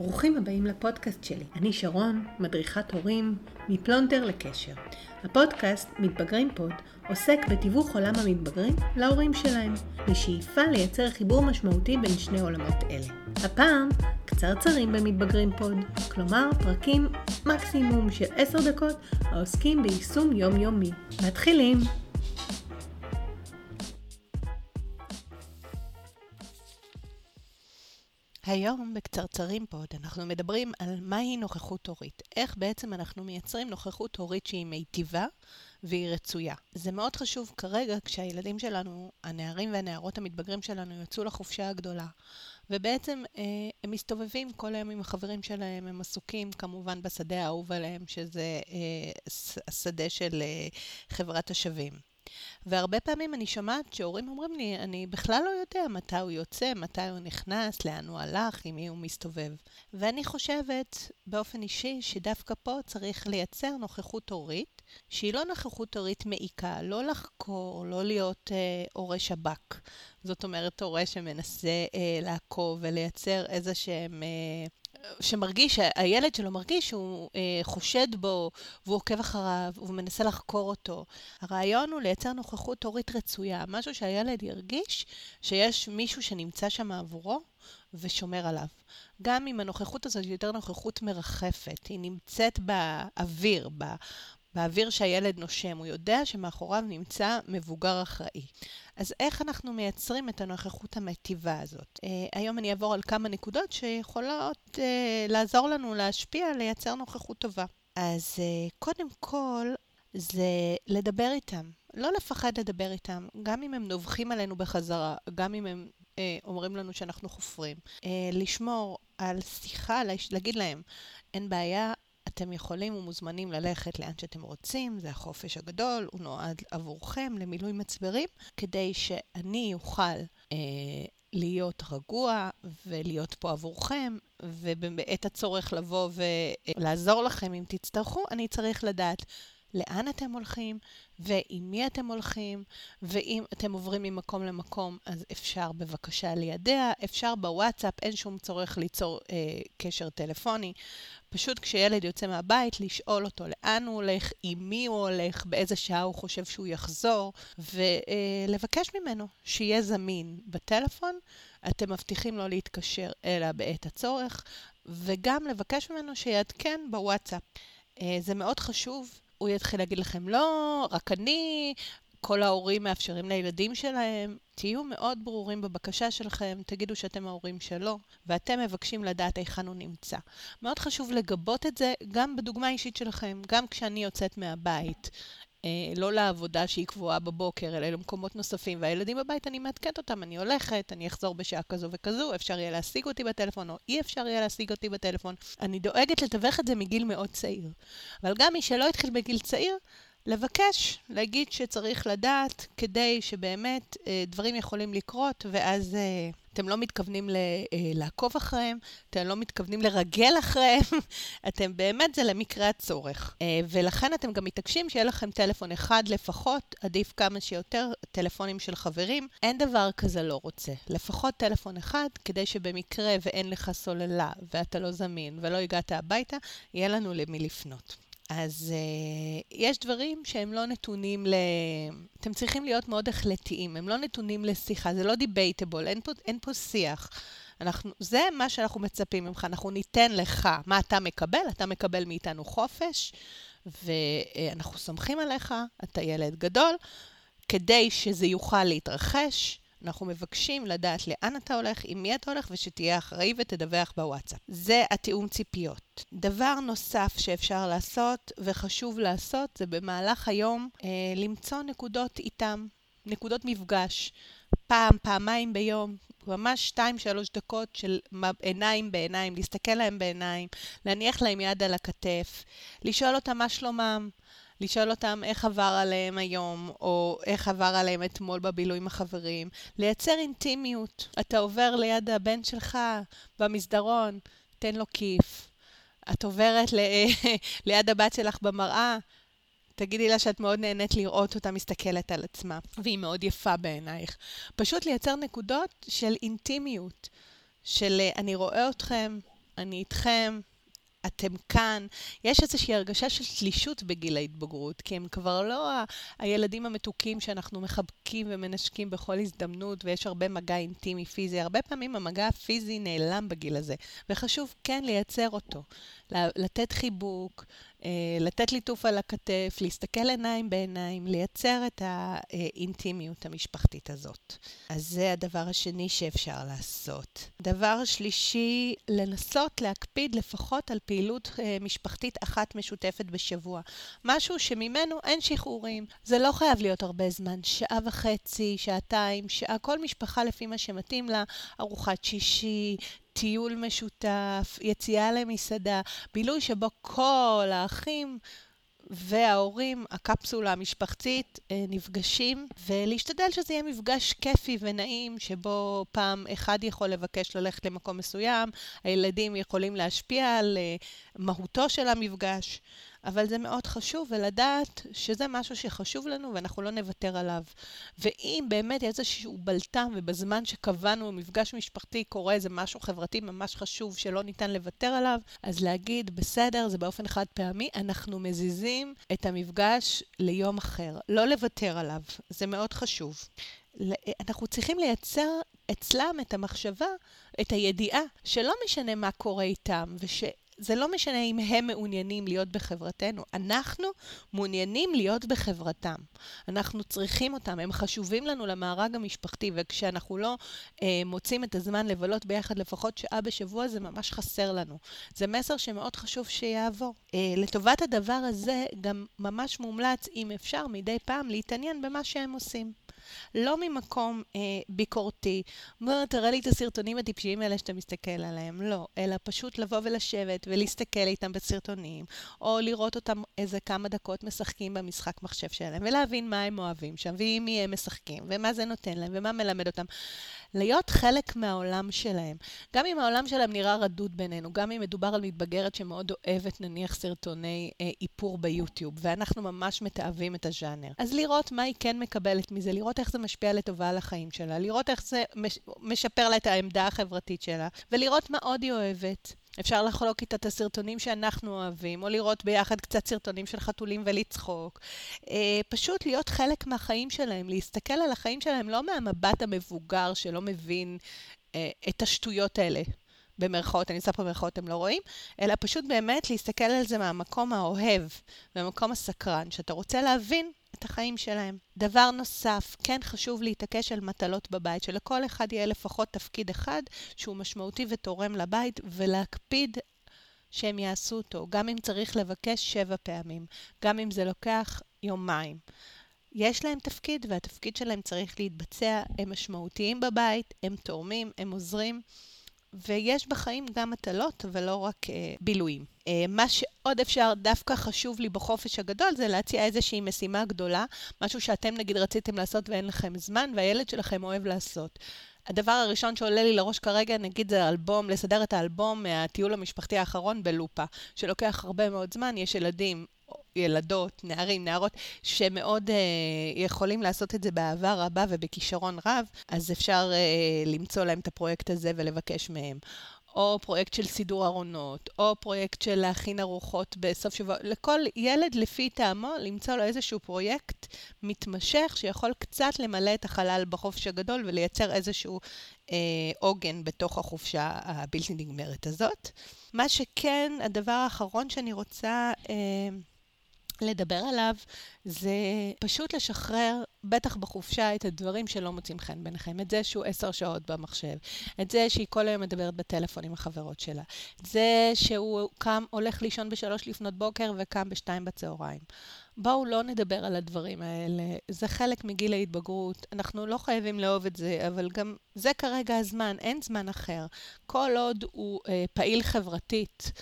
ברוכים הבאים לפודקאסט שלי. אני שרון, מדריכת הורים, מפלונטר לקשר. הפודקאסט מתבגרים פוד עוסק בתיווך עולם המתבגרים להורים שלהם, בשאיפה לייצר חיבור משמעותי בין שני עולמות אלה. הפעם, קצרצרים במתבגרים פוד, כלומר פרקים מקסימום של 10 דקות העוסקים ביישום יומיומי. מתחילים! היום בקצרצרים פוד אנחנו מדברים על מהי נוכחות הורית. איך בעצם אנחנו מייצרים נוכחות הורית שהיא מיטיבה והיא רצויה. זה מאוד חשוב כרגע כשהילדים שלנו, הנערים והנערות המתבגרים שלנו יצאו לחופשה הגדולה. ובעצם אה, הם מסתובבים כל היום עם החברים שלהם, הם עסוקים כמובן בשדה האהוב עליהם, שזה אה, השדה של אה, חברת השווים. והרבה פעמים אני שומעת שהורים אומרים לי, אני בכלל לא יודע מתי הוא יוצא, מתי הוא נכנס, לאן הוא הלך, עם מי הוא מסתובב. ואני חושבת באופן אישי שדווקא פה צריך לייצר נוכחות הורית, שהיא לא נוכחות הורית מעיקה, לא לחקור, לא להיות אה, הורה שב"כ. זאת אומרת, הורה שמנסה אה, לעקוב ולייצר איזה שהם... אה, שמרגיש, הילד שלו מרגיש שהוא אה, חושד בו, והוא עוקב אחריו, והוא מנסה לחקור אותו. הרעיון הוא לייצר נוכחות הורית רצויה, משהו שהילד ירגיש שיש מישהו שנמצא שם עבורו ושומר עליו. גם אם הנוכחות הזאת היא יותר נוכחות מרחפת, היא נמצאת באוויר, באוויר שהילד נושם, הוא יודע שמאחוריו נמצא מבוגר אחראי. אז איך אנחנו מייצרים את הנוכחות המטיבה הזאת? Uh, היום אני אעבור על כמה נקודות שיכולות uh, לעזור לנו להשפיע, לייצר נוכחות טובה. אז uh, קודם כל, זה לדבר איתם. לא לפחד לדבר איתם, גם אם הם נובחים עלינו בחזרה, גם אם הם אה, אומרים לנו שאנחנו חופרים. אה, לשמור על שיחה, להגיד להם, אין בעיה, אתם יכולים ומוזמנים ללכת לאן שאתם רוצים, זה החופש הגדול, הוא נועד עבורכם למילוי מצברים, כדי שאני אוכל אה, להיות רגוע ולהיות פה עבורכם, ובעת הצורך לבוא ולעזור לכם אם תצטרכו, אני צריך לדעת לאן אתם הולכים ועם מי אתם הולכים, ואם אתם עוברים ממקום למקום, אז אפשר בבקשה לידע, אפשר בוואטסאפ, אין שום צורך ליצור אה, קשר טלפוני. פשוט כשילד יוצא מהבית, לשאול אותו לאן הוא הולך, עם מי הוא הולך, באיזה שעה הוא חושב שהוא יחזור, ולבקש אה, ממנו שיהיה זמין בטלפון. אתם מבטיחים לא להתקשר אלא בעת הצורך, וגם לבקש ממנו שיעדכן בוואטסאפ. אה, זה מאוד חשוב. הוא יתחיל להגיד לכם, לא, רק אני, כל ההורים מאפשרים לילדים שלהם. תהיו מאוד ברורים בבקשה שלכם, תגידו שאתם ההורים שלו, ואתם מבקשים לדעת היכן הוא נמצא. מאוד חשוב לגבות את זה גם בדוגמה אישית שלכם, גם כשאני יוצאת מהבית. אה, לא לעבודה שהיא קבועה בבוקר, אלא למקומות נוספים. והילדים בבית, אני מעדכנת אותם, אני הולכת, אני אחזור בשעה כזו וכזו, אפשר יהיה להשיג אותי בטלפון, או אי אפשר יהיה להשיג אותי בטלפון. אני דואגת לתווך את זה מגיל מאוד צעיר. אבל גם מי שלא התחיל בגיל צעיר, לבקש, להגיד שצריך לדעת, כדי שבאמת אה, דברים יכולים לקרות, ואז אה, אתם לא מתכוונים ל, אה, לעקוב אחריהם, אתם לא מתכוונים לרגל אחריהם, אתם באמת, זה למקרה הצורך. אה, ולכן אתם גם מתעקשים שיהיה לכם טלפון אחד לפחות, עדיף כמה שיותר טלפונים של חברים. אין דבר כזה לא רוצה. לפחות טלפון אחד, כדי שבמקרה ואין לך סוללה, ואתה לא זמין, ולא הגעת הביתה, יהיה לנו למי לפנות. אז uh, יש דברים שהם לא נתונים ל... אתם צריכים להיות מאוד החלטיים, הם לא נתונים לשיחה, זה לא דיבייטבול, אין אין פה שיח. אנחנו, זה מה שאנחנו מצפים ממך, אנחנו ניתן לך מה אתה מקבל, אתה מקבל מאיתנו חופש, ואנחנו סומכים עליך, אתה ילד גדול, כדי שזה יוכל להתרחש. אנחנו מבקשים לדעת לאן אתה הולך, עם מי אתה הולך, ושתהיה אחראי ותדווח בוואטסאפ. זה התיאום ציפיות. דבר נוסף שאפשר לעשות, וחשוב לעשות, זה במהלך היום אה, למצוא נקודות איתם, נקודות מפגש. פעם, פעמיים ביום, ממש שתיים, שלוש דקות של עיניים בעיניים, להסתכל להם בעיניים, להניח להם יד על הכתף, לשאול אותם מה שלומם, לשאול אותם איך עבר עליהם היום, או איך עבר עליהם אתמול בבילוי עם החברים. לייצר אינטימיות. אתה עובר ליד הבן שלך במסדרון, תן לו כיף. את עוברת ל... ליד הבת שלך במראה, תגידי לה שאת מאוד נהנית לראות אותה מסתכלת על עצמה, והיא מאוד יפה בעינייך. פשוט לייצר נקודות של אינטימיות, של אני רואה אתכם, אני איתכם, אתם כאן. יש איזושהי הרגשה של תלישות בגיל ההתבגרות, כי הם כבר לא ה- הילדים המתוקים שאנחנו מחבקים ומנשקים בכל הזדמנות, ויש הרבה מגע אינטימי פיזי. הרבה פעמים המגע הפיזי נעלם בגיל הזה, וחשוב כן לייצר אותו. לתת חיבוק, לתת ליטוף על הכתף, להסתכל עיניים בעיניים, לייצר את האינטימיות המשפחתית הזאת. אז זה הדבר השני שאפשר לעשות. דבר שלישי, לנסות להקפיד לפחות על פעילות אה, משפחתית אחת משותפת בשבוע. משהו שממנו אין שחרורים. זה לא חייב להיות הרבה זמן, שעה וחצי, שעתיים, שעה, כל משפחה לפי מה שמתאים לה, ארוחת שישי, טיול משותף, יציאה למסעדה, בילוי שבו כל האחים וההורים, הקפסולה המשפחתית, אה, נפגשים, ולהשתדל שזה יהיה מפגש כיפי ונעים, שבו פעם אחד יכול לבקש ללכת למקום מסוים, הילדים יכולים להשפיע על אה, מהותו של המפגש. אבל זה מאוד חשוב, ולדעת שזה משהו שחשוב לנו ואנחנו לא נוותר עליו. ואם באמת איזשהו בלטם ובזמן שקבענו מפגש משפחתי קורה איזה משהו חברתי ממש חשוב שלא ניתן לוותר עליו, אז להגיד, בסדר, זה באופן חד פעמי, אנחנו מזיזים את המפגש ליום אחר. לא לוותר עליו, זה מאוד חשוב. אנחנו צריכים לייצר אצלם את המחשבה, את הידיעה, שלא משנה מה קורה איתם, וש... זה לא משנה אם הם מעוניינים להיות בחברתנו, אנחנו מעוניינים להיות בחברתם. אנחנו צריכים אותם, הם חשובים לנו למארג המשפחתי, וכשאנחנו לא אה, מוצאים את הזמן לבלות ביחד לפחות שעה בשבוע, זה ממש חסר לנו. זה מסר שמאוד חשוב שיעבור. אה, לטובת הדבר הזה, גם ממש מומלץ, אם אפשר, מדי פעם להתעניין במה שהם עושים. לא ממקום אה, ביקורתי, בוא תראה לי את הסרטונים הטיפשיים האלה שאתה מסתכל עליהם, לא, אלא פשוט לבוא ולשבת ולהסתכל איתם בסרטונים, או לראות אותם איזה כמה דקות משחקים במשחק מחשב שלהם, ולהבין מה הם אוהבים שם, ועם מי הם משחקים, ומה זה נותן להם, ומה מלמד אותם. להיות חלק מהעולם שלהם. גם אם העולם שלהם נראה רדוד בינינו, גם אם מדובר על מתבגרת שמאוד אוהבת נניח סרטוני אה, איפור ביוטיוב, ואנחנו ממש מתעבים את הז'אנר. אז לראות מה היא כן מקבלת מזה, לראות איך זה משפיע לטובה על החיים שלה, לראות איך זה מש, משפר לה את העמדה החברתית שלה, ולראות מה עוד היא אוהבת. אפשר לחלוק איתה את הסרטונים שאנחנו אוהבים, או לראות ביחד קצת סרטונים של חתולים ולצחוק. אה, פשוט להיות חלק מהחיים שלהם, להסתכל על החיים שלהם לא מהמבט המבוגר שלא מבין אה, את השטויות האלה. במרכאות, אני עושה פה במרכאות, אתם לא רואים, אלא פשוט באמת להסתכל על זה מהמקום האוהב, מהמקום הסקרן, שאתה רוצה להבין את החיים שלהם. דבר נוסף, כן חשוב להתעקש על מטלות בבית, שלכל אחד יהיה לפחות תפקיד אחד שהוא משמעותי ותורם לבית, ולהקפיד שהם יעשו אותו, גם אם צריך לבקש שבע פעמים, גם אם זה לוקח יומיים. יש להם תפקיד, והתפקיד שלהם צריך להתבצע. הם משמעותיים בבית, הם תורמים, הם עוזרים. ויש בחיים גם מטלות, ולא רק uh, בילויים. Uh, מה שעוד אפשר, דווקא חשוב לי בחופש הגדול, זה להציע איזושהי משימה גדולה, משהו שאתם נגיד רציתם לעשות ואין לכם זמן, והילד שלכם אוהב לעשות. הדבר הראשון שעולה לי לראש כרגע, נגיד זה אלבום, לסדר את האלבום מהטיול המשפחתי האחרון בלופה, שלוקח הרבה מאוד זמן, יש ילדים ילדות, נערים, נערות, שמאוד uh, יכולים לעשות את זה באהבה רבה ובכישרון רב, אז אפשר uh, למצוא להם את הפרויקט הזה ולבקש מהם. או פרויקט של סידור ארונות, או פרויקט של להכין ארוחות בסוף שבוע. לכל ילד לפי טעמו, למצוא לו איזשהו פרויקט מתמשך שיכול קצת למלא את החלל בחופש הגדול ולייצר איזשהו אה, עוגן בתוך החופשה הבלתי נגמרת הזאת. מה שכן, הדבר האחרון שאני רוצה... אה, לדבר עליו זה פשוט לשחרר, בטח בחופשה, את הדברים שלא מוצאים חן ביניכם. את זה שהוא עשר שעות במחשב, את זה שהיא כל היום מדברת בטלפון עם החברות שלה, את זה שהוא קם, הולך לישון בשלוש לפנות בוקר וקם בשתיים בצהריים. בואו לא נדבר על הדברים האלה, זה חלק מגיל ההתבגרות, אנחנו לא חייבים לאהוב את זה, אבל גם זה כרגע הזמן, אין זמן אחר. כל עוד הוא אה, פעיל חברתית,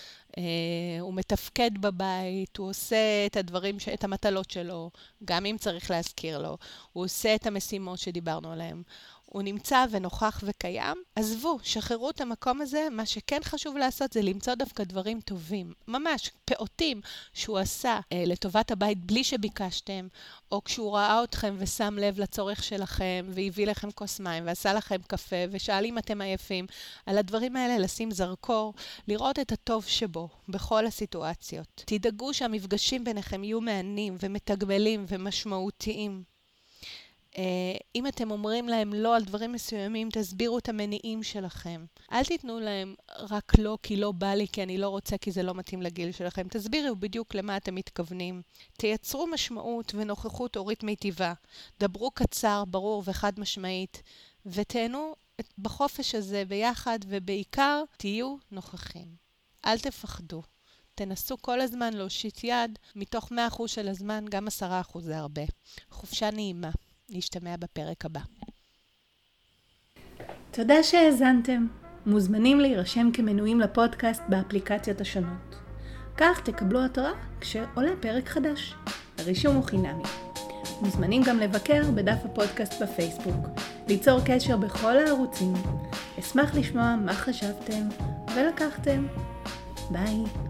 הוא מתפקד בבית, הוא עושה את הדברים. את המטלות שלו, גם אם צריך להזכיר לו, הוא עושה את המשימות שדיברנו עליהן. הוא נמצא ונוכח וקיים, עזבו, שחררו את המקום הזה, מה שכן חשוב לעשות זה למצוא דווקא דברים טובים, ממש פעוטים שהוא עשה אה, לטובת הבית בלי שביקשתם, או כשהוא ראה אתכם ושם לב לצורך שלכם, והביא לכם כוס מים, ועשה לכם קפה, ושאל אם אתם עייפים. על הדברים האלה לשים זרקור, לראות את הטוב שבו, בכל הסיטואציות. תדאגו שהמפגשים ביניכם יהיו מהנים ומתגמלים ומשמעותיים. Uh, אם אתם אומרים להם לא על דברים מסוימים, תסבירו את המניעים שלכם. אל תיתנו להם רק לא כי לא בא לי, כי אני לא רוצה, כי זה לא מתאים לגיל שלכם. תסבירו בדיוק למה אתם מתכוונים. תייצרו משמעות ונוכחות הורית מיטיבה. דברו קצר, ברור וחד משמעית, ותהנו בחופש הזה ביחד, ובעיקר תהיו נוכחים. אל תפחדו. תנסו כל הזמן להושיט יד, מתוך 100% של הזמן, גם 10% זה הרבה. חופשה נעימה. נשתמע בפרק הבא. תודה שהאזנתם. מוזמנים להירשם כמנויים לפודקאסט באפליקציות השונות. כך תקבלו התראה כשעולה פרק חדש. הרישום הוא חינמי. מוזמנים גם לבקר בדף הפודקאסט בפייסבוק, ליצור קשר בכל הערוצים. אשמח לשמוע מה חשבתם ולקחתם. ביי.